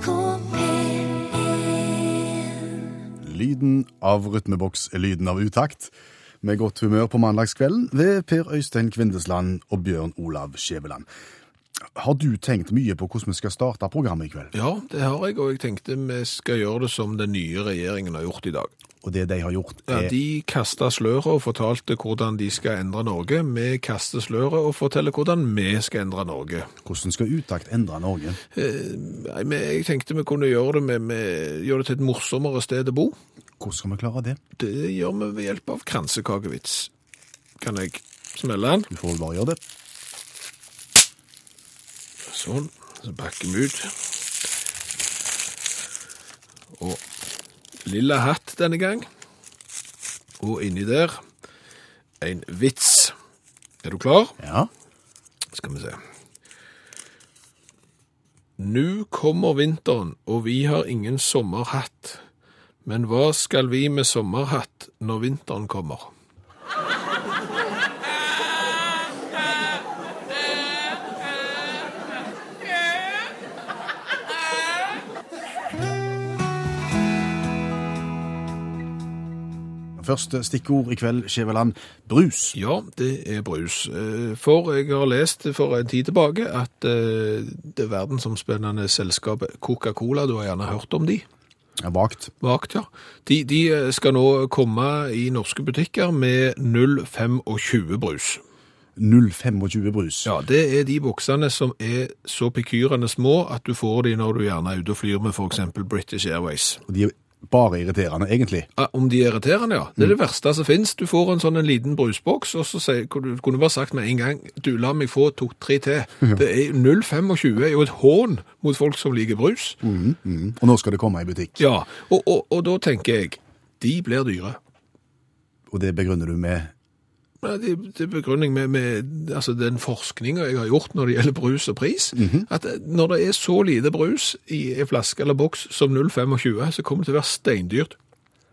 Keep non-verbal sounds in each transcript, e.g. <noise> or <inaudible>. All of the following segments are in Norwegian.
NRK P1 Lyden av rytmeboks er lyden av utakt. Med godt humør på mandagskvelden ved Per Øystein Kvindesland og Bjørn Olav Skjæveland. Har du tenkt mye på hvordan vi skal starte programmet i kveld? Ja, det har jeg, og jeg tenkte vi skal gjøre det som den nye regjeringen har gjort i dag. Og det de har gjort, er... Ja, de kasta sløret og fortalte hvordan de skal endre Norge. Vi kaster sløret og forteller hvordan vi skal endre Norge. hvordan skal utakt endre Norge? Eh, nei, men jeg tenkte vi kunne gjøre det, med, med, gjøre det til et morsommere sted å bo. Hvordan skal vi klare det? Det gjør vi ved hjelp av kransekakevits. Kan jeg smelle den? Du får vel bare gjøre det. Sånn. Så bakker vi ut. Og lilla hatt denne gang. Og inni der en vits. Er du klar? Ja. Skal vi se. Nå kommer vinteren, og vi har ingen sommerhatt. Men hva skal vi med sommerhatt når vinteren kommer? Første stikkord i kveld, Skjæveland. Brus. Ja, det er brus. Eh, For jeg har lest for en tid tilbake at eh, det verdensomspennende selskapet Coca-Cola, du har gjerne hørt om de? Ja, Vagt. Vagt, ja. De, de eh, skal nå komme i norske butikker med 0,25 brus. 0,25 brus. Ja, det er de buksene som er så pikyrende små at du får de når du gjerne er ute og flyr med eksempel British Airways. Og de er bare irriterende, egentlig. Ja, Om de er irriterende, ja. Det er det verste som finnes. Du får en sånn en liten brusboks, og så sier, kunne du bare sagt med en gang, du la meg få to-tre til. <laughs> Det er 0,25 er jo et hån mot folk som liker brus. Mm. Og nå skal det komme i butikk. Ja, og, og, og da tenker jeg, de blir dyre. Og det begrunner du med Det, det er begrunning med, med altså den forskninga jeg har gjort når det gjelder brus og pris. At når det er så lite brus i en flaske eller boks som 0,25, så kommer det til å være steindyrt.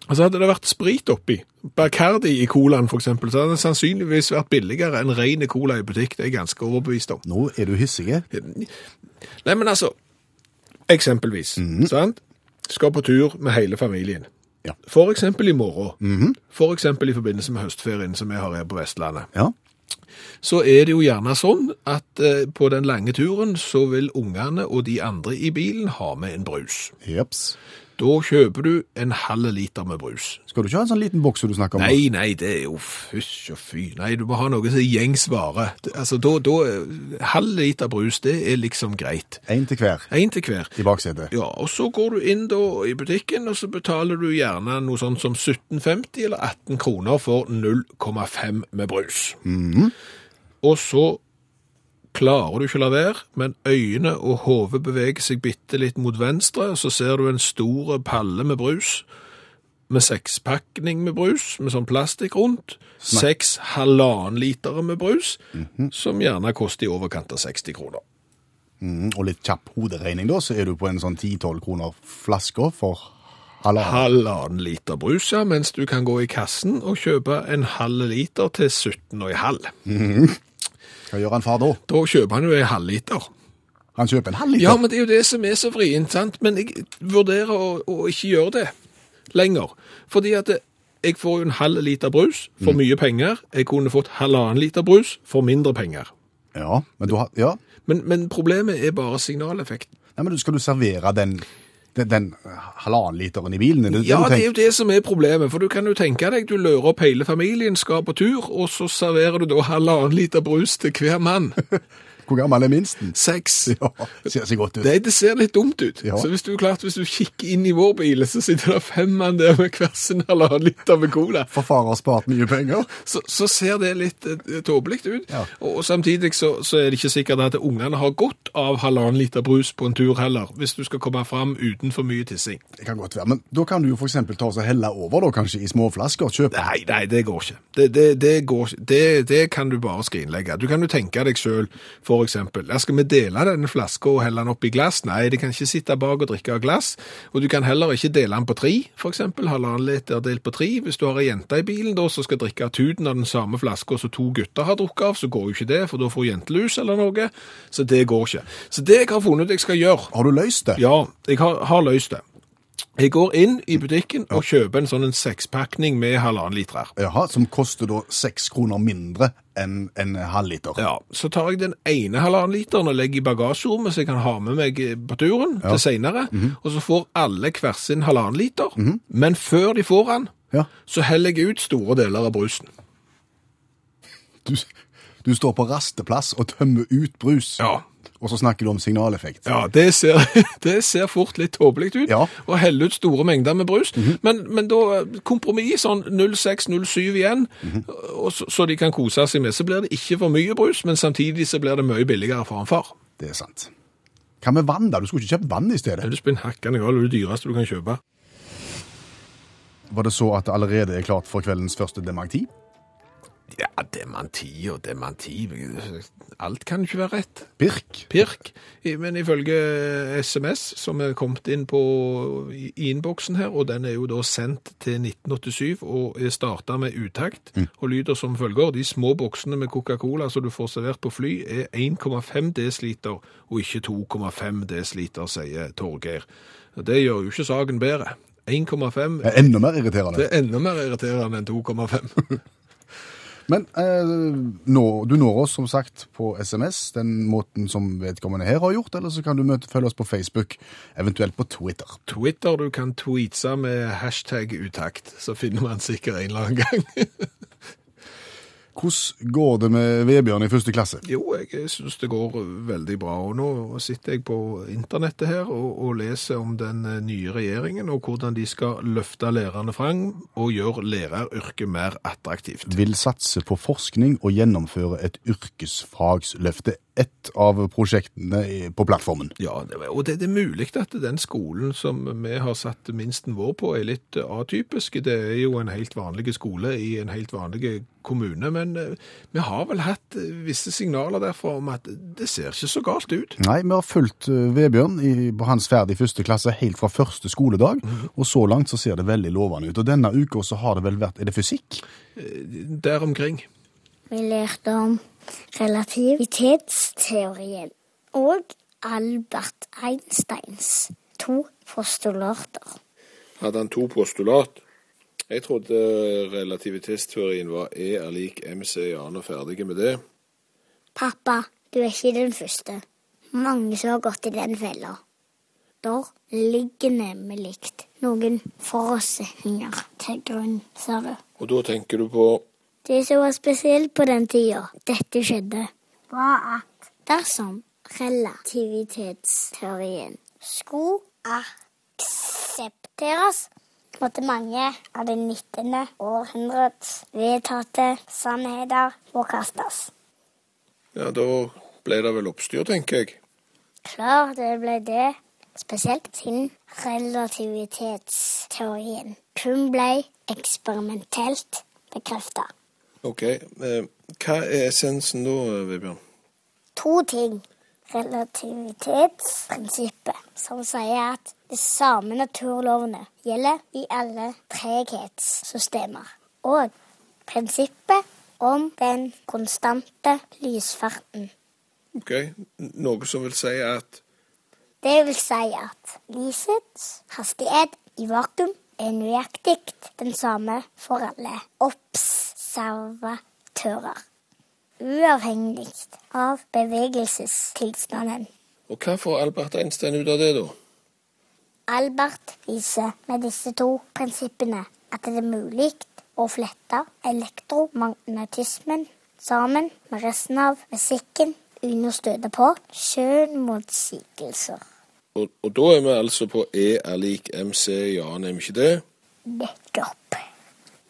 Altså Hadde det vært sprit oppi, Bacardi i colaen f.eks., så hadde det sannsynligvis vært billigere enn ren cola i butikk. Det er jeg ganske overbevist om. Nå er du hissig. Nei, men altså Eksempelvis. sant? Skal på tur med hele familien. Ja. For eksempel i morgen. For eksempel i forbindelse med høstferien som vi har her på Vestlandet. Ja. så er det jo gjerne sånn at eh, på den lange turen så vil ungene og de andre i bilen ha med en brus. Jeps. Da kjøper du en halv liter med brus. Skal du ikke ha en sånn liten boks som du snakker om? Nei, nei, det er jo fysj og fy. Nei, du må ha noe som er gjengs vare. Altså, da, da Halv liter brus, det er liksom greit. En til hver Én til hver. i baksetet. Ja, og så går du inn da i butikken, og så betaler du gjerne noe sånt som 17,50 eller 18 kroner for 0,5 med brus. Og så klarer du ikke å la være, men øyne og hodet beveger seg bitte litt mot venstre, så ser du en stor palle med brus, med sekspakning med brus, med sånn plastikk rundt, seks halvannen liter med brus, som gjerne koster i overkant av 60 kroner. Mm, og litt kjapp hoderegning, da, så er du på en sånn 10-12 kroner flaske for halvannen. halvannen liter brus, ja, mens du kan gå i kassen og kjøpe en halv liter til 17,5. Hva gjør han far da? Da kjøper han jo en halv liter. Han kjøper en halv liter. Ja, men det er jo det som er så vrient, sant? Men jeg vurderer å, å ikke gjøre det lenger. Fordi at det, jeg får jo en halv liter brus for mye penger. Jeg kunne fått halvannen liter brus for mindre penger. Ja, men, du har, ja. Men, men problemet er bare signaleffekten. Nei, men skal du servere den, den, den halvannen literen i bilen? Det Ja, det er jo det som er problemet, for du kan jo tenke deg, du lører opp hele familien, skal på tur, og så serverer du da halvannen liter brus til hver mann. <laughs> Hvor gammel er minsten? Seks. <laughs> Ja, ser seg godt ut. Det, det ser litt dumt ut. Ja. Så hvis du, klart, hvis du kikker inn i vår bil, så sitter det fem mann der med hver sin halvannen liter med cola. For far har spart mye penger. Så, så ser det litt eh, tåpelig ut. Ja. Og, og samtidig så, så er det ikke sikkert at ungene har godt av halvannen liter brus på en tur heller, hvis du skal komme fram uten for mye tissing. Det kan godt være, men da kan du jo eksempel ta og helle over da, kanskje i små flasker, kjøpe. Nei, nei, det går ikke. Det, det, det, går, det, det kan du bare skrinlegge. Du kan jo tenke deg selv, for for eksempel. Ja, skal vi dele denne flaska og helle den opp i glass? Nei, de kan ikke sitte bak og drikke av glass. Og du kan heller ikke dele den på tre, for eksempel. Halvannen liter delt på tre. Hvis du har ei jente i bilen da, som skal drikke av tuten av den samme flaska som to gutter har drukket av, så går jo ikke det, for da får jentelus eller noe. Så det går ikke. Så det jeg har funnet ut jeg skal gjøre Har du løst det? Ja, jeg har, har løst det. Jeg går inn i butikken og kjøper en sånn en sekspakning med halvannen liter. her. Jaha, Som koster da seks kroner mindre enn en halvliter. Ja, Så tar jeg den ene halvannen literen og legger i bagasjerommet, så jeg kan ha med meg på turen til seinere. Og så får alle hver sin halvannen liter. Men før de får den, Ja. så heller jeg ut store deler av brusen. Du, du står på rasteplass og tømmer ut brus, Ja. Og så snakker du om signaleffekt. Ja, det ser, <laughs> det ser fort litt tåpelig ut Ja. å helle ut store mengder med brus. men, men da kompromiss sånn 06-07 igjen, og så, så de kan kose seg med. Så blir det ikke for mye brus, men samtidig så blir det mye billigere for en far. Det er sant. Hva med vann, da? Du skulle ikke kjøpt vann i stedet. Er det spinn hakkende gal, det er det dyreste du kan kjøpe. Var det så at det allerede er klart for kveldens første dementi? Ja, dementi og dementi Alt kan ikke være rett. Pirk. Pirk. Men ifølge SMS som er kommet inn på i innboksen her, og den er jo da sendt til 1987 og er starta med utakt, og lyder som følger. De små boksene med Coca-Cola som du får servert på fly, er 1,5 dl og ikke 2,5 dl, sier Torgeir. Det gjør jo ikke saken bedre. 1,5 Det er enda mer irriterende. det er enda mer irriterende enn 2,5. <laughs> Men eh, nå, du når oss som sagt på SMS, den måten som vedkommende her har gjort, eller så kan du møte, følge oss på Facebook, eventuelt på Twitter. Twitter, du kan tweetse med hashtag utakt, så finner man sikkert en eller annen gang. <laughs> Hvordan går det med Vebjørn i første klasse? Jo, jeg syns det går veldig bra. Og nå sitter jeg på internettet her og, og leser om den eh, nye regjeringen, og hvordan de skal løfte lærerne frem og gjøre læreryrket mer attraktivt. Vil satse på forskning og gjennomføre et yrkesfagsløfte. Ett av prosjektene på plattformen. Ja, og det, det er mulig at den skolen som vi har satt minsten vår på, er litt atypisk. Det er jo en helt vanlig skole i en helt vanlig kommune, men eh, vi har vel hatt eh, visse signaler derfra om at det ser ikke så galt ut. Nei, vi har fulgt eh, Vebjørn i, på hans ferd i første klasse helt fra første skoledag, og så langt så ser det veldig lovende ut. Og denne uka så har det vel vært, er det fysikk? Der omkring. Vi lærte om relativitetsteorien og Albert Einsteins to postulater. Hadde han to postulat? Jeg trodde relativitetsteorien var E er lik MC i annen og ferdige med det. Pappa, du er ikke den første. Mange som har gått i den fella. Der ligger nemlig noen forutsetninger til grunn, sa du. Og da tenker du på Det som var spesielt på den tida dette skjedde, var at dersom relativitetsteorien skulle aksepteres, måtte mange av det 19. århundrets vedtatte sannheter forkastes. Ja, da ble det vel oppstyr, tenker jeg. Klart det ble det, spesielt siden relativitetsteorien kun ble eksperimentelt bekrefta. OK. Eh, hva er essensen da, Vebjørn? to ting. Relativitetsprinsippet, som sier at de samme naturlovene gjelder i alle treghetssystemer. Og prinsippet om den konstante lysfarten. OK. Noe som vil si at Det vil si at lysets hastighet i vakuum er nøyaktig den samme for alle observatører. Uavhengig av bevegelsestilstanden. Og hva får Albert Einstein ut av det, da? Albert viser med disse to prinsippene at det er mulig å flette elektromagnetismen sammen med resten av musikken uten å støte på sjømotsigelser. Og, og da er vi altså på E er lik MC ja, nemlig er vi ikke det? Nettopp.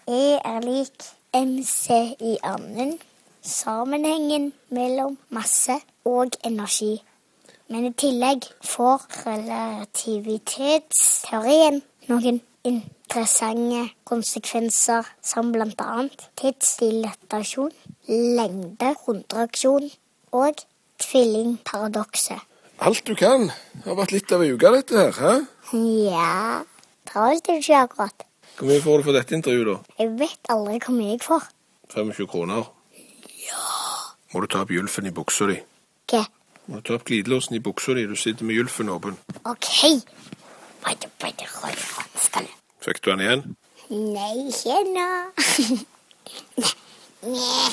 E er lik MC i anden Sammenhengen mellom masse og energi. Men i tillegg får relativitetsteorien noen interessante konsekvenser, som bl.a. tidsdilatasjon, lengde, hundreaksjon og tvillingparadokset. Alt du kan. Det har vært litt av ei uke, dette her. hæ? Ja Travelt er det ikke akkurat. Hvor mye får du for dette intervjuet, da? Jeg vet aldri hvor mye jeg får. 25 kroner. Ja. Må du ta opp gylfen i buksa di? Hva? Må du ta opp glidelåsen i buksa di? Du sitter med gylfen åpen. OK. Bare, bare hold hanskene. Fikk du den igjen? Nei, ikke ennå. <laughs> Nei,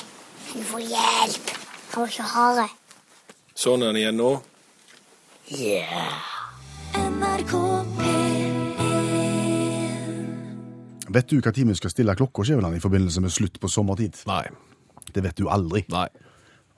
du får hjelp. Han var ikke hard. Sånn er den igjen nå. Ja. NRK Vet du hva tid vi skal stille klokka, Skjæveland, i forbindelse med slutt på sommertid? Nei. Det vet du aldri. Nei.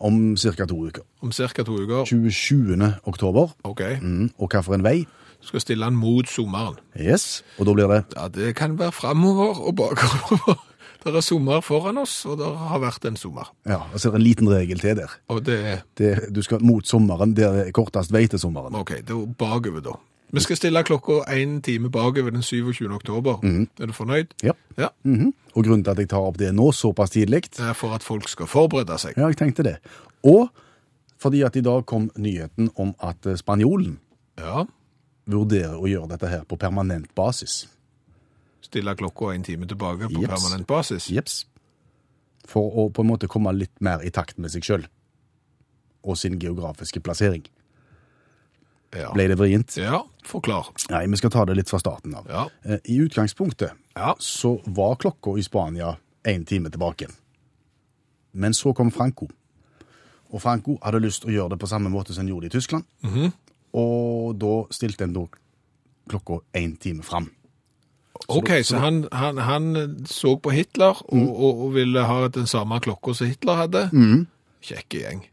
Om ca. to uker. Om ca. to uker. 27. oktober. OK. Mm, og hva for en vei? Skal stille den mot sommeren. Yes. Og da blir det Ja, Det kan være framover og bakover. <laughs> Det er sommer foran oss, og det har vært en sommer. Ja, og så er det en liten regel til der. Og det er Det, du skal mot sommeren, der er kortest vei til sommeren. OK, det er bakover, da. Vi skal stille klokka én time bakover den 27. oktober. Er du fornøyd? Ja. Ja. Mhm. Og grunnen til at jeg tar opp det nå såpass tidlig, Det er for at folk skal forberede seg. ja, jeg tenkte det. Og fordi at i dag kom nyheten om at eh, spanjolen Ja. vurderer å gjøre dette her på permanent basis. Stille klokka en time tilbake på Jeps. permanent basis. Jeps. For å på en måte komme litt mer i takt med seg sjøl og sin geografiske plassering. Ja. Ble det vrient? ja, forklar. Nei, vi skal ta det litt fra starten av. Ja. Eh, I utgangspunktet Ja. så var klokka i Spania én time tilbake. Men så kom Franco. Og Franco hadde lyst til å gjøre det på samme måte som han gjorde det i Tyskland. Mhm. Og da stilte en da klokka én time fram. OK, så han, han, han så på Hitler og, og, og ville ha den samme klokka som Hitler hadde. Kjekke gjeng.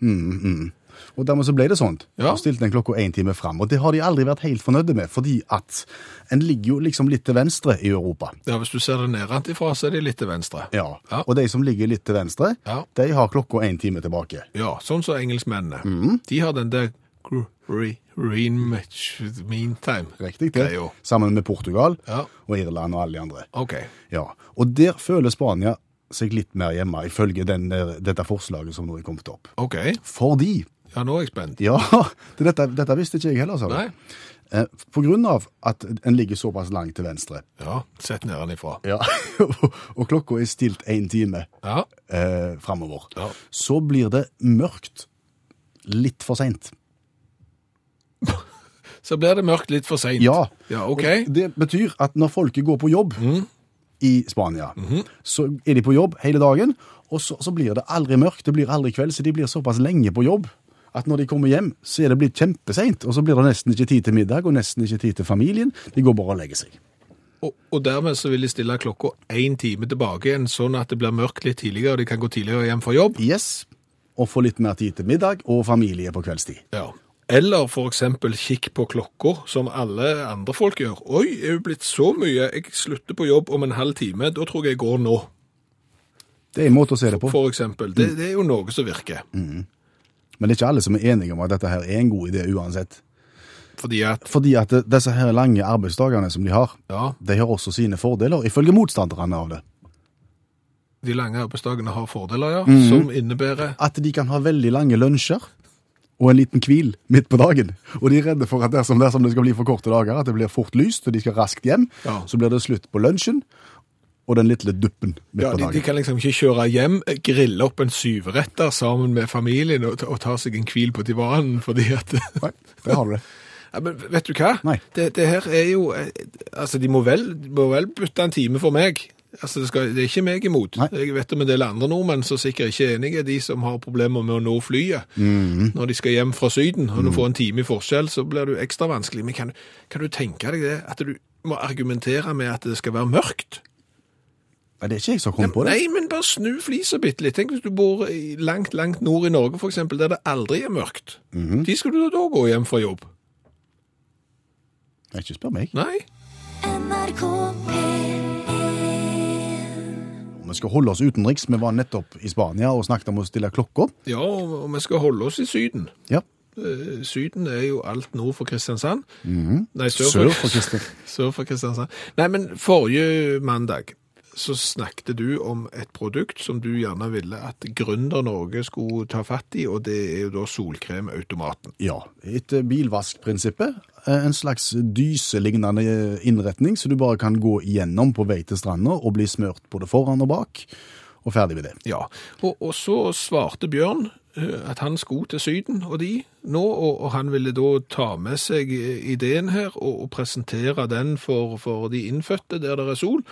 Og dermed så ble det sånn. Ja. Så stilte den klokka én time fram. Og det har de aldri vært helt fornøyde med, fordi at en ligger jo liksom litt til venstre i Europa. Ja, Hvis du ser det nedenfra, så er de litt til venstre. Ja. Ja. Og de som ligger litt til venstre, Ja. de har klokka én time tilbake. Ja, sånn som engelskmennene. Mm. De har den der green match meantime. Riktig det. Greia. Sammen med Portugal og Irland og alle de andre. OK. Ja, og der føler Spania seg litt mer hjemme, ifølge den, dette forslaget som nå er kommet opp. ok. Fordi, Ja, nå er jeg spent. ja, <laughs> det, dette, dette visste ikke jeg heller, sa du. Nei? Eh, På grunn av at en ligger såpass langt til venstre, Ja, sett nedenifra. ja, <laughs> og klokka er stilt en time Ja. eh, fremover, Ja. så blir det mørkt litt for sent. <laughs> Så blir det mørkt litt for seint. Ja. Ja, OK. Det betyr at når folket går på jobb i Spania, så er de på jobb hele dagen, og så, så blir det aldri mørkt, det blir aldri kveld, så de blir såpass lenge på jobb at når de kommer hjem, så er det blitt kjempeseint, og så blir det nesten ikke tid til middag, og nesten ikke tid til familien. De går bare og legger seg. Og, og dermed så vil de stille klokka én time tilbake igjen, sånn at det blir mørkt litt tidligere, og de kan gå tidligere hjem fra jobb. Yes, og få litt mer tid til middag og familie på kveldstid. Ja. Eller eksempel kikk på klokka, som alle andre folk gjør. Oi, er jo blitt så mye, jeg slutter på jobb om en halv time, da tror jeg jeg går nå. Det er en måte å se det på, For eksempel. Det, det er jo noe som virker. Men det er ikke alle som er enige om at dette her er en god idé uansett. Fordi at, Fordi at disse her lange arbeidsdagene som de har, ja, de har også sine fordeler, ifølge motstanderne av det. de lange arbeidsdagene har fordeler, ja, Mhm. som innebærer at de kan ha veldig lange lunsjer og en liten hvil midt på dagen. Og de er redde for at dersom, dersom det skal bli for korte dager, at det blir fort lyst, og de skal raskt hjem, Ja. så blir det slutt på lunsjen og den lille duppen midt Ja, på de, dagen. de kan liksom ikke kjøre hjem, grille opp en syvretter sammen med familien og, ta- og ta seg en hvil på divanen, fordi at <laughs> Nei, det har du det. ja, Men vet du hva? Nei. Det, det her er jo Altså, de må vel, de må vel bytte en time for meg. Altså, det, skal, det er ikke meg imot. Nei. Jeg vet om en del andre nordmenn som sikkert ikke er enige, de som har problemer med å nå flyet Mhm. når de skal hjem fra Syden, og du får en time i forskjell, så blir det ekstra vanskelig. Men kan, kan du tenke deg det, at du må argumentere med at det skal være mørkt? Nei, det er ikke jeg som kom på det. Nei, men bare snu flisa bitte litt. Tenk hvis du bor i langt, langt nord i Norge, eksempel, der det aldri er mørkt. Mhm. De skal du da gå hjem fra jobb? Nei, ikke spør meg. Nei. NRK P1 Vi skal holde oss utenriks. Vi var nettopp i Spania og snakket om å stille klokka. Ja, og vi skal holde oss i Syden. Ja. Eh, Syden er jo alt nord for Kristiansand. Nei, sør, Sør for, <laughs> sør for Kristiansand. Nei, men forrige mandag så snakket du om et produkt som du gjerne ville at Gründer-Norge skulle ta fatt i, og det er jo da solkremautomaten. Ja, etter bilvaskprinsippet. eh, En slags dyselignende innretning, så du bare kan gå igjennom på vei til stranda og bli smørt både foran og bak, og ferdig med det. Ja, og, og så svarte Bjørn eh, at han skulle til Syden og de nå, og, og han ville da ta med seg eh, ideen her og, og presentere den for, for de innfødte der det er sol,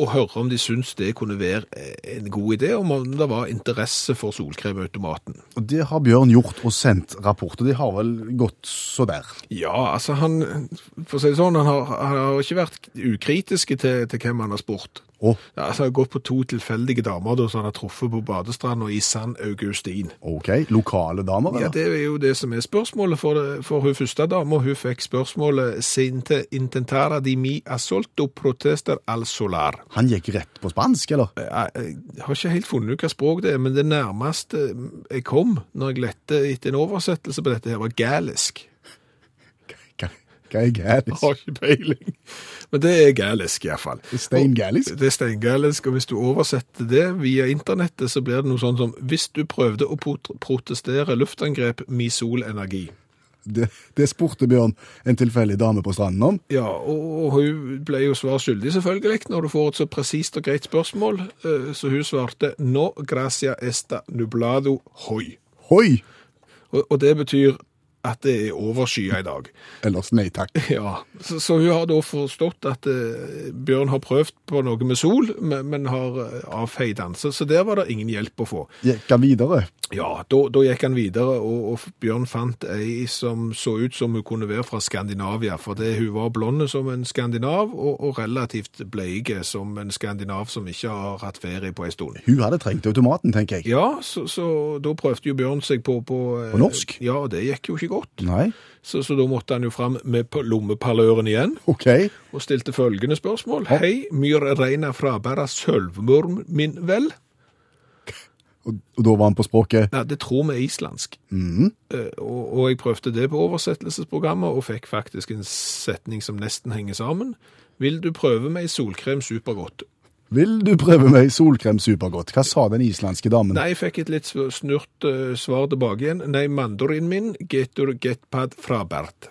og høre om de syns det kunne være eh, en god idé, om det var interesse for solkremautomaten. Og det har Bjørn gjort og sendt rapport, og de har vel gått så der. Ja, altså han, for å si det sånn, han har, han har ikke vært ukritiske til, til hvem han har spurt. Å, Ja, altså, jeg har gått på to tilfeldige damer da, som han har truffet på badestranden og i San Augustin. ok, lokale damer, Ja, det er jo det som er spørsmålet, for, det, for hun første dama, hun fikk spørsmålet «Sinte intentara di mi assolto protester al solar». Han gikk rett på spansk, eller? Jeg, jeg har ikke helt funnet ut hva språk det er, men det nærmeste jeg kom når jeg lette etter en oversettelse på dette her, var galisk. Hva, er gælisk? Har ikke peiling. Men det er gælisk, i hvert fall. Steingalisk? Det er steingælisk, og hvis du oversetter det via internettet, så blir det noe sånn som «Hvis du prøvde å protestere luftangrep, mi solenergi». Det, det spurte Bjørn en tilfeldig dame på stranden om. Ja, og, og hun ble jo svar skyldig selvfølgelig, når du får et så presist og greit spørsmål. Eh, Så hun svarte «No gracia esta nublado hoi». Hoi! Og, og det betyr at det er overskya i dag. Ellers nei takk. <laughs> Ja, så, så hun har da forstått at eh, Bjørn har prøvd på noe med sol, men, men har eh, avfeid den. Så, så der var det ingen hjelp å få. Gikk han videre? Ja, da, da gikk han videre, og, og Bjørn fant ei som så ut som hun kunne være fra Skandinavia, for det, hun var blonde som en skandinav, og, og relativt bleike som en skandinav som ikke har hatt ferie på en stund. Hun hadde trengt automaten, tenker jeg. Ja, så, så da prøvde jo Bjørn seg på... På, eh, På norsk? Ja, og det gikk jo ikke godt. Nei? Så, så da måtte han jo fram med lommeparløren igjen, Ok. og stilte følgende spørsmål. Hei, myr reina frabæra sølvmorm min vel? Og, og da var han på språket Ja, det tror vi er islandsk. Eh, og, og jeg prøvde det på oversettelsesprogrammet, og fikk faktisk en setning som nesten henger sammen. Vil du prøve meg solkrem supergodt? Vil du prøve meg solkrem supergodt? Hva sa den islandske damen? Nei, jeg fikk et litt snurt uh, svar tilbake igjen. Nei, mandorin min getur getpad frabert.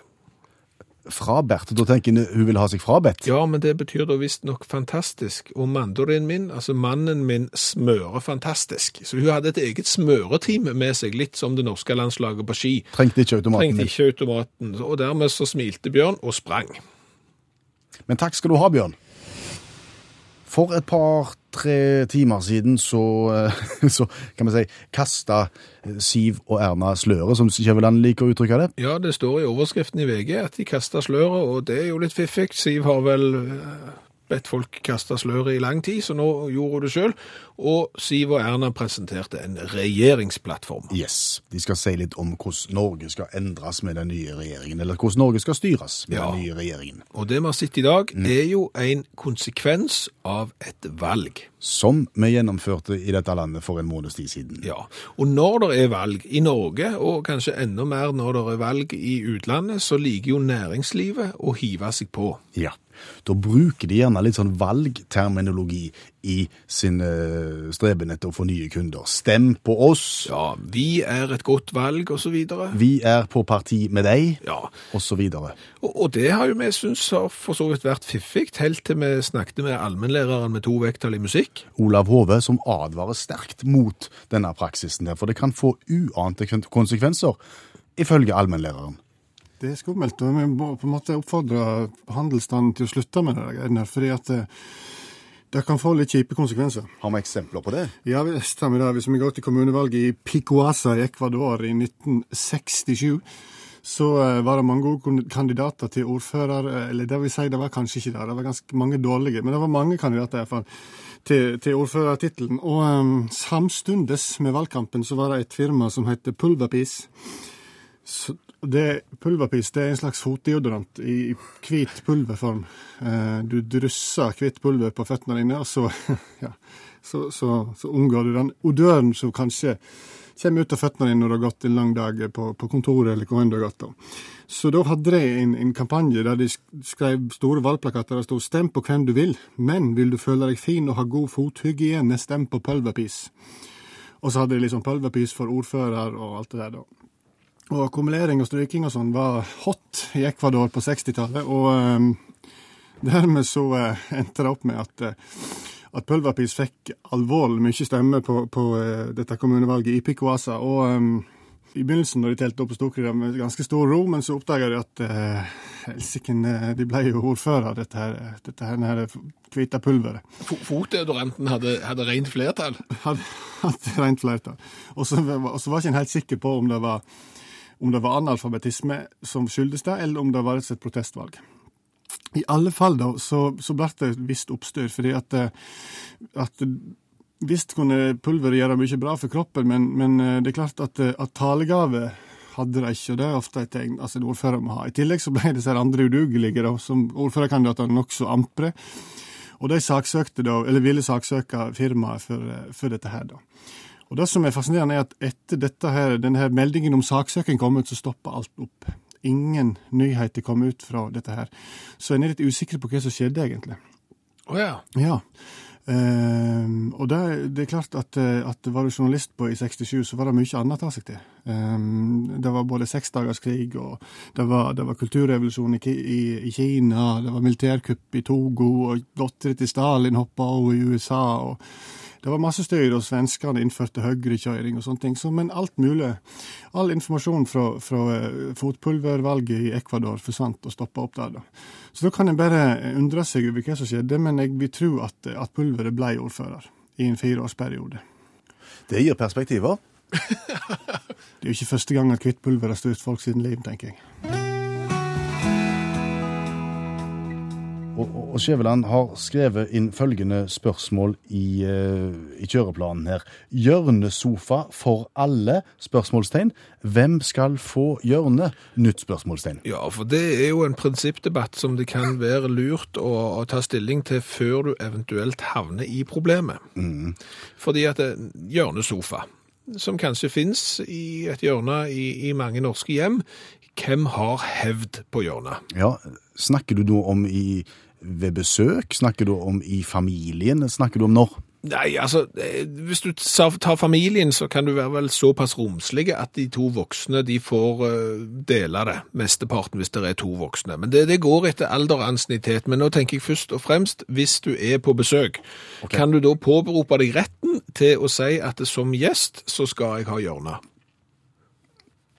Frabert. Da tenker jeg hun vil ha seg frabedt. Ja, men det betyr da visstnok fantastisk. Og mandorin min, altså mannen min, smører fantastisk. Så hun hadde et eget smøreteam med seg, litt som det norske landslaget på ski. Trengte ikke automaten. Trengte ikke automaten. Og dermed så smilte Bjørn og sprang. Men takk skal du ha, Bjørn. For et par-tre timer siden så, eh, <laughs> så kan vi si, kasta Siv og Erna sløret, som Kjøveland liker å uttrykke det. Ja, det står i overskriften i VG at de kasta sløret, og det er jo litt fiffig. Siv har vel eh, bedt folk kaste sløret i lang tid, så nå gjorde hun det sjøl. Og Siv og Erna presenterte en regjeringsplattform. Yes, De skal si litt om hvordan Norge skal endres med den nye regjeringen, eller hvordan Norge skal styres med Ja. den nye regjeringen. Og det vi har sett i dag, er jo en konsekvens av et valg. Som vi gjennomførte i dette landet for en måneds tid siden. Ja, og når det er valg i Norge, og kanskje enda mer når det er valg i utlandet, så liker jo næringslivet å hive seg på. Ja. Da bruker de gjerne litt sånn valgterminologi i sin eh, streben etter å få nye kunder. Stem på oss, Ja, vi er et godt valg, videre. vi er på parti med deg, Ja, og videre. og, og det har jo vi syntes har for så vidt vært fiffig, helt til vi snakket med allmennlæreren med to vekttall i musikk. Olav Hove som advarer sterkt mot denne praksisen her, for det kan få uante konsekvenser, ifølge allmennlæreren. Det er skummelt, og vi må på en måte oppfordre handelsstanden til å slutte med det fordi at det, det kan få litt kjipe konsekvenser. Har vi eksempler på det? Ja, det stemmer det. Hvis vi går til kommunevalget i Picoasa i Ecuador i 1967, så eh, var det mange gode kandidater til ordfører, eh, eller det vil si, det var kanskje ikke det, det var ganske mange dårlige, men det var mange kandidater i hvert fall til, til ordførertittelen. Og um, samstundes med valgkampen så var det et firma som heter Pulverpis, det, pulverpis det er en slags fotdeodorant i hvit pulverform. Eh, du drysser hvitt pulver på føttene dine, og så, <laughs> ja, så, så, så unngår du den odøren som kanskje kommer ut av føttene dine når du har gått en lang dag på, på kontoret eller hvor enn du har gått. da. Så da hadde de en, en kampanje der de skrev store valgplakater der det stod 'Stem på hvem du vil, men vil du føle deg fin og ha god fothygiene, stem på pulverpis'. Og så hadde de liksom pulverpis for ordfører og alt det der, da. Og akkumulering og stryking og sånn var hot i Ecuador på 60-tallet, og ehm, dermed så eh, endte det opp med at, eh, at Pulverpis fikk alvorlig mye stemme på, på eh, dette kommunevalget i Picoasa. Og ehm, i begynnelsen, når de telte opp, på tok de det med ganske stor ro, men så oppdaga de at eh, helsiken, eh, de ble jo ordfører, dette her, dette her, her hvite pulveret. Fo- Fotdeodoranten hadde, hadde rent flertall. hadde hadde rent flertall. Og så var var ikke helt sikker på om det var, om det var analfabetisme som skyldes det, eller om det var et protestvalg. I alle fall da, så, så ble det et visst oppstyr, fordi at, eh, at Visst kunne pulveret gjøre mye bra for kroppen, men, men eh, det er klart at, eh, at talegave hadde de ikke, og det er ofte et tegn altså en ordfører må ha. I tillegg så ble disse andre udugelige, da, som ordførerkandidatene nokså ampre. Og de saksøkte da, eller ville saksøke firmaet for, for dette her, da. Og det som er fascinerende, er at etter dette her, denne her meldingen om saksøking kom ut, så stoppa alt opp. Ingen nyheter kom ut fra dette her. Så en er litt usikker på hva som skjedde, egentlig. Oh, ja. Ja. Um, og det, det er klart at, eh, at var du journalist på i 67, så var det mye annet å ta seg til. Um, det var både seksdagerskrig, og det var, det var kulturrevolusjon i, i, i Kina, det var militærkupp i Togo, og dattera til Stalin hoppa over i USA. og det var masse styr, og svenskene innførte høyrekjøring og sånne ting. Så, men alt mulig. All informasjon fra, fra eh, fotpulvervalget i Ecuador forsvant og stoppa opp der. da. Så da kan en bare undre seg over hva som skjedde, men jeg vil tro at, at pulveret ble ordfører i en fireårsperiode. Det gir perspektiver. <laughs> Det er jo ikke første gang at hvitt pulver har styrt folk siden liv, tenker jeg. Og, og, Skjæveland har skrevet inn følgende spørsmål i, eh, i kjøreplanen her. Hjørnesofa for alle? spørsmålstegn. Hvem skal få hjørne? Nytt spørsmålstegn. Ja, for det er jo en prinsippdebatt som det kan være lurt å, å ta stilling til før du eventuelt havner i problemet. Fordi at en hjørnesofa, som kanskje finnes i et hjørne i, i mange norske hjem, hvem har hevd på hjørnet? Ja, Snakker du da om i, ved besøk? Snakker du om i familien? Snakker du om når? Nei, altså, eh, hvis du tar familien, så kan du være vel såpass romslige at de to voksne de får eh, dele det, mesteparten hvis det er to voksne. Men det, det går etter alder og ansiennitet. Men nå tenker jeg først og fremst, hvis du er på besøk, kan du da påberope deg retten til å si at som gjest så skal jeg ha hjørne?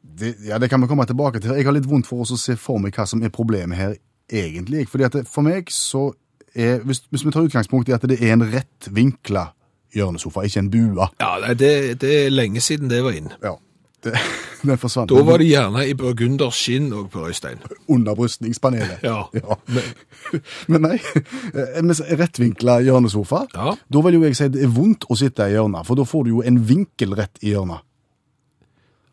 Det, ja, det kan vi komme tilbake til. Jeg har litt vondt for oss å se for meg hva som er problemet her egentlig. Fordi at det, for meg så er, hvis, hvis vi tar utgangspunkt i at det er en rett vinkla hjørnesofa, ikke en bua. Ja, nei, det, det er lenge siden det var inn. Ja, det, <laughs> den forsvant. Da var det gjerne i burgunders skinn òg på Øystein. Underbrystningspanelet. ja. <laughs> Ja. Men, <laughs> men nei, en rettvinkla hjørnesofa, Ja. da vil jo jeg si det er vondt å sitte i hjørnet, for da får du jo en vinkel rett i hjørnet.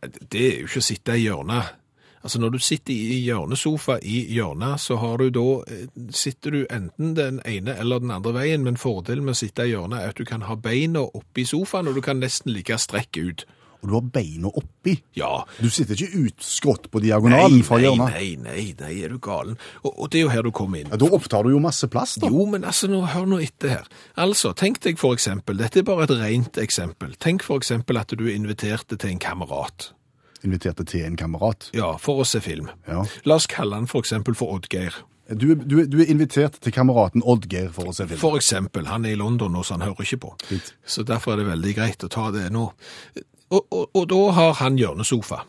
Det er jo ikke å sitte i hjørnet. Altså Når du sitter i hjørnesofa i hjørnet, så har du da, eh, sitter du enten den ene eller den andre veien, men fordelen med å sitte i hjørnet er at du kan ha beina oppi sofaen, og du kan nesten like strekke ut. Og du har beina oppi. Ja. Du sitter ikke utskrått på diagonalen fra nei, hjørnet. nei, nei, nei, er du galen? Og, og det er jo her du kommer inn. Ja, da opptar du jo masse plass, da. Jo, men altså, nå, hør nå etter her. Altså, tenk deg for eksempel, dette er bare et rent eksempel. Tenk for eksempel at du inviterte til en kamerat. Inviterte til en kamerat. Ja, for å se film. Ja. La oss kalle han for eksempel for Oddgeir. Du, du, du er invitert til kameraten Oddgeir for å se film. For eksempel, han er i London nå, så han hører ikke på. Fint. Så derfor er det veldig greit å ta det nå. Og, og, og da har han hjørnesofa.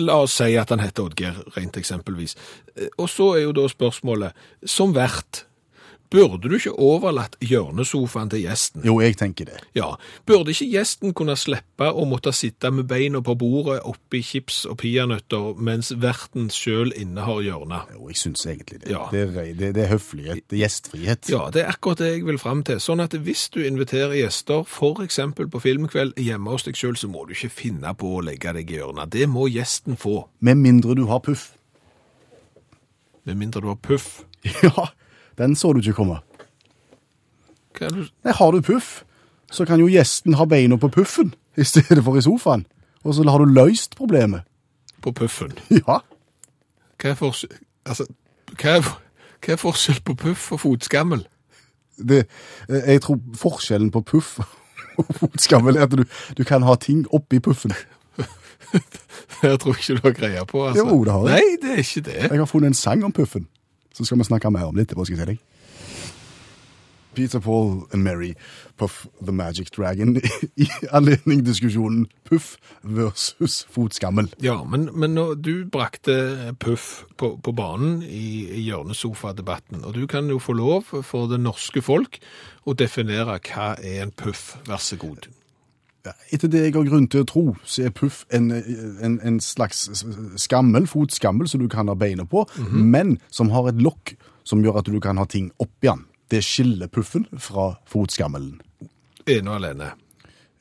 La oss si at han heter Oddgeir, rent eksempelvis. Eh, Og så er jo da spørsmålet, som vert, burde du ikke overlatt hjørnesofaen til gjesten? Jo, jeg tenker det. Ja, burde ikke gjesten kunne slippe å måtte sitte med beina på bordet oppi chips og peanøtter, mens verten selv innehar hjørnet? Jo, jeg syns egentlig det. Ja. Det, er, det, det er høflighet. Det er gjestfrihet. Ja, det er akkurat det jeg vil fram til. Sånn at hvis du inviterer gjester, eksempel på filmkveld hjemme hos deg selv, så må du ikke finne på å legge deg i hjørnet. Det må gjesten få, Med mindre du har puff. med mindre du har puff. <laughs> Ja, den så du ikke komme. Det? Nei, har du puff, så kan jo gjesten ha beina på puffen i stedet for i sofaen. Og så har du løst problemet. på puffen. <laughs> Ja. Hva er, forskjell, altså, hva er, hva er forskjell på puff og fotskammel? Det, eh, jeg tror forskjellen på puff <laughs> og fotskammel er at du, du kan ha ting oppi puffen. <laughs> Jeg tror ikke du har greie på, altså. Jo, det har jeg. Nei, det er ikke det. Jeg har funnet en sang om puffen, så skal vi snakke mer om det etterpå, skal jeg si deg. Peter Paul and Mary, Puff the Magic Dragon, <laughs> i anledning diskusjonen Puff versus fotskammel. Ja, men, men du brakte Puff på, på banen i, i hjørnesofadebatten, og du kan jo få lov for det norske folk å definere hva er en puff, vær så god. Etter det jeg har grunn til å tro, så er puff en, en, en slags skammel, fotskammel, som du kan ha beina på, men som har et lokk som gjør at du kan ha ting oppi den. Det skiller puffen fra fotskammelen. Ene og alene.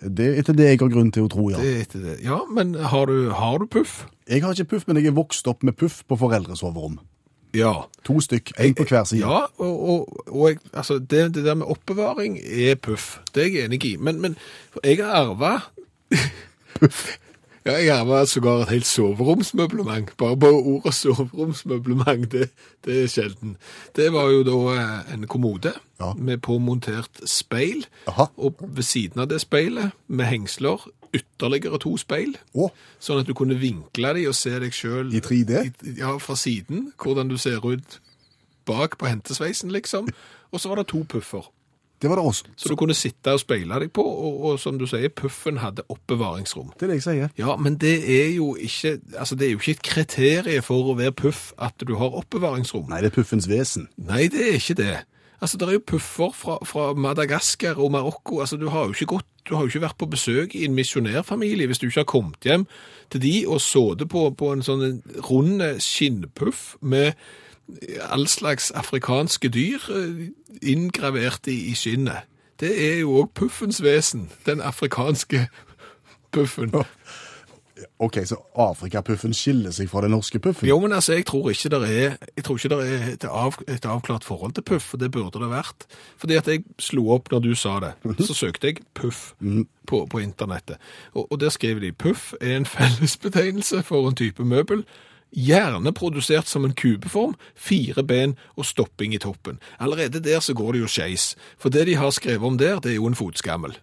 Det er etter det jeg har grunn til å tro, ja. Det er etter det. Ja, men har du, har du puff? Jeg har ikke puff, men jeg er vokst opp med puff på foreldresoverom. Ja. To stykk, en på hver side. Ja, og, og, og altså, det, det der med oppbevaring er puff. Det er jeg enig i. Men, men jeg har arva <laughs> Ja, jeg arva sågar et helt soveromsmøblement. Bare på ordet soveromsmøblement, det, det er sjelden. Det var jo da eh, en kommode Ja. med påmontert speil, Aha. og ved siden av det speilet, med hengsler, ytterligere to speil. oh. Sånn at du kunne vinkle de og se deg sjøl I 3D? Ja, fra siden. Hvordan du ser ut bak på hentesveisen, liksom. Og så var det to puffer. det var det også. Så du kunne sitte og speile deg på, og, og som du sier, puffen hadde oppbevaringsrom. Det er det jeg sier. Ja, men det er jo ikke altså det er jo ikke et kriterium for å være puff at du har oppbevaringsrom. Nei, det er puffens vesen. Nei, det er ikke det. Altså, Det er jo puffer fra, fra Madagaskar og Marokko. Altså, Du har jo ikke gått, du har jo ikke vært på besøk i en misjonærfamilie hvis du ikke har kommet hjem til de og sittet på, på en sånn rund skinnpuff med all slags afrikanske dyr eh, inngravert i, i skinnet. Det er jo òg puffens vesen, den afrikanske puffen. Ok, så Afrikapuffen skiller seg fra den norske puffen? Jo, men altså, jeg tror ikke det er, jeg tror ikke det er et, av, et avklart forhold til puff, og det burde det vært. Fordi at jeg slo opp når du sa det, så søkte jeg puff på, på internettet. Og, og der skriver de, puff er en fellesbetegnelse for en type møbel, gjerne produsert som en kubeform, fire ben og stopping i toppen. Allerede der så går det jo skeis, for det de har skrevet om der, det er jo en fotskammel.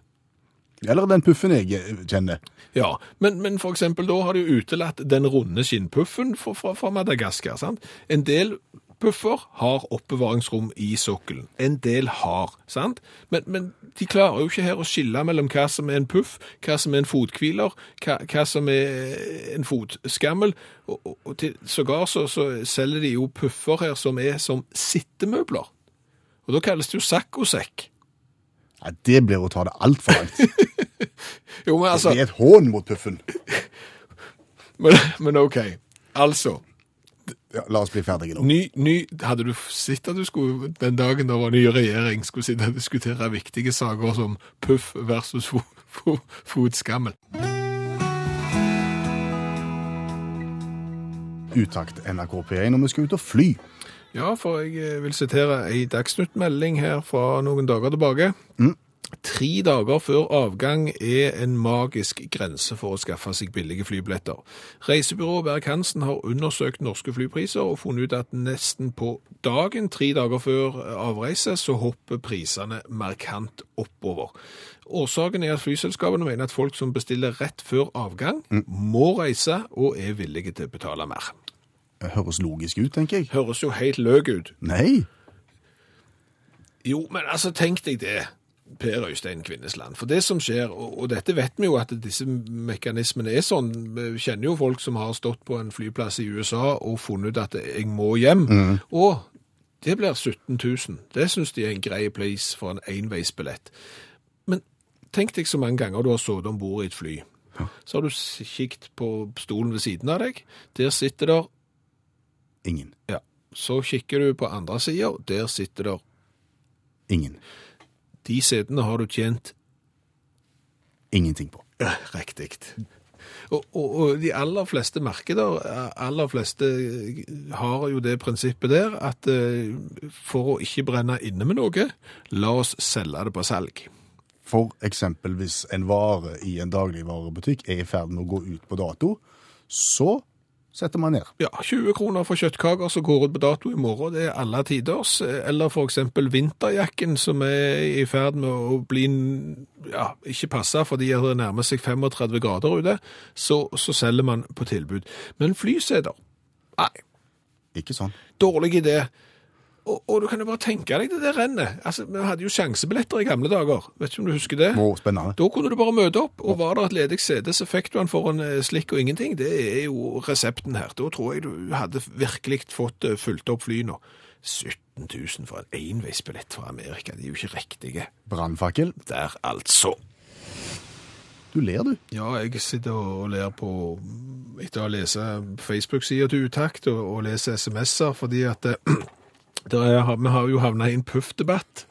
Eller den puffen jeg eh, kjenner. Ja, men, men for eksempel da har de jo utelatt den runde skinnpuffen fra, Madagaskar. sant? En del puffer har oppbevaringsrom i sokkelen. En del har, sant? Men, men de klarer jo ikke her å skille mellom hva som er en puff, hva som er en fothviler, hva, hva som er en fotskammel. Og, og, og til, sågar så, så selger de jo puffer her som er som sittemøbler. Og da kalles det jo saccosekk. Ja, det blir å ta det altfor langt. <laughs> <laughs> Jo, men altså... Det er et hån mot puffen. <laughs> Men, men ok, altså... Ja, la oss bli ferdige nå. Ny, ny, hadde du sett at du skulle, den dagen det var ny regjering, skulle sitte og diskutere viktige saker som puff versus fo, fo, fotskammel? Utakt NRK P1 når vi skal ut og fly. Ja, for jeg eh, vil sitere ei dagsnyttmelding her fra noen dager tilbake. Tre dager før avgang er en magisk grense for å skaffe seg billige flybilletter. Reisebyrået Berg-Hansen har undersøkt norske flypriser og funnet ut at nesten på dagen, tre dager før avreise, så hopper prisene markant oppover. Årsaken er at flyselskapene mener at folk som bestiller rett før avgang, må reise og er villige til å betale mer. Det høres logisk ut, tenker jeg. Høres jo helt løk ut. Nei. Jo, men altså, tenk deg det, Per Øystein Kvinnesland. For det som skjer, og, dette vet vi jo at disse mekanismene er sånn, vi kjenner jo folk som har stått på en flyplass i USA og funnet ut at jeg må hjem, og det blir 17 000. Det synes de er en grei pris for en enveisbillett. Men tenk deg så mange ganger du har sittet om bord i et fly. Så har du kikt på stolen ved siden av deg. Der sitter der Ingen. Ja. Så kikker du på andre sida, der sitter der Ingen. De setene har du tjent Ingenting på. ja, riktig. Og, og, og de aller fleste markeder, aller fleste har jo det prinsippet der at eh, for å ikke brenne inne med noe, la oss selge det på salg. For eksempel hvis en vare i en dagligvarebutikk er i ferd med å gå ut på dato, så setter man ned. Ja, 20 kroner for kjøttkaker som går ut på dato i morgen, det er alle tiders. Eller eksempel vinterjakken som er i ferd med å bli, ja, ikke passe fordi det nærmer seg 35 grader ute, så, så selger man på tilbud. Men flyseter, nei, Ikke sånn. dårlig idé. Og, og du kan jo bare tenke deg det der rennet. Altså, vi hadde jo sjansebilletter i gamle dager. Vet ikke om du husker det? Oh, spennende. Da kunne du bare møte opp, og var det et ledig sete, så fikk du den for en eh, slikk og ingenting. Det er jo resepten her. Da tror jeg du hadde virkelig fått eh, fulgt opp fly nå. 17 000 for en enveisbillett fra Amerika, de er jo ikke riktige. Brannfakkel. Der altså. Du ler, du. Ja, jeg sitter og ler på, etter å lese Facebook-sida til Utakt og, og lese SMS-er, fordi at eh, er, vi har jo havna i en puff-debatt.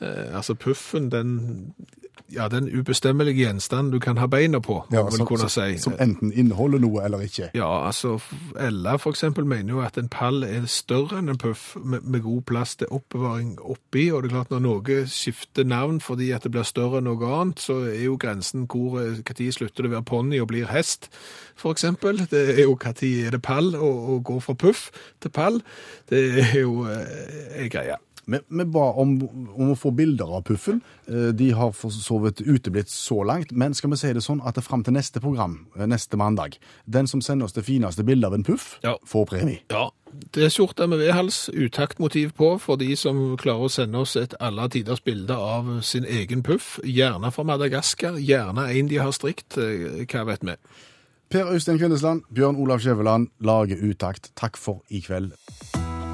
Eh, altså puffen, den, ja, den ubestemmelige gjenstanden du kan ha beina på, må man som, kunne si. som enten inneholder noe eller ikke. Ja, altså Ella for eksempel mener jo at en pall er større enn en puff med, med god plass til oppbevaring oppi, og det er klart når noe skifter navn fordi at det blir større enn noe annet, så er jo grensen hvor når hva tid slutter det å være ponni og blir hest, for eksempel. Det er jo tid er det pall og, og går fra puff til pall. Det er jo eh, en greie. Vi, vi ba om, om å få bilder av puffen. Eh, De har for så vidt uteblitt så langt, men skal vi si det sånn at det fram til neste program, eh, neste mandag, den som sender oss det fineste bildet av en puff, Ja. får premie. Ja, Det er skjorte med V-hals, utaktmotiv på for de som klarer å sende oss et alle tiders bilde av sin egen puff. Gjerne fra Madagaskar, gjerne en de har strikt, eh, hva vet vi. Per Øystein Kvindesland, Bjørn Olav Skjæveland lager utakt. Takk for i kveld.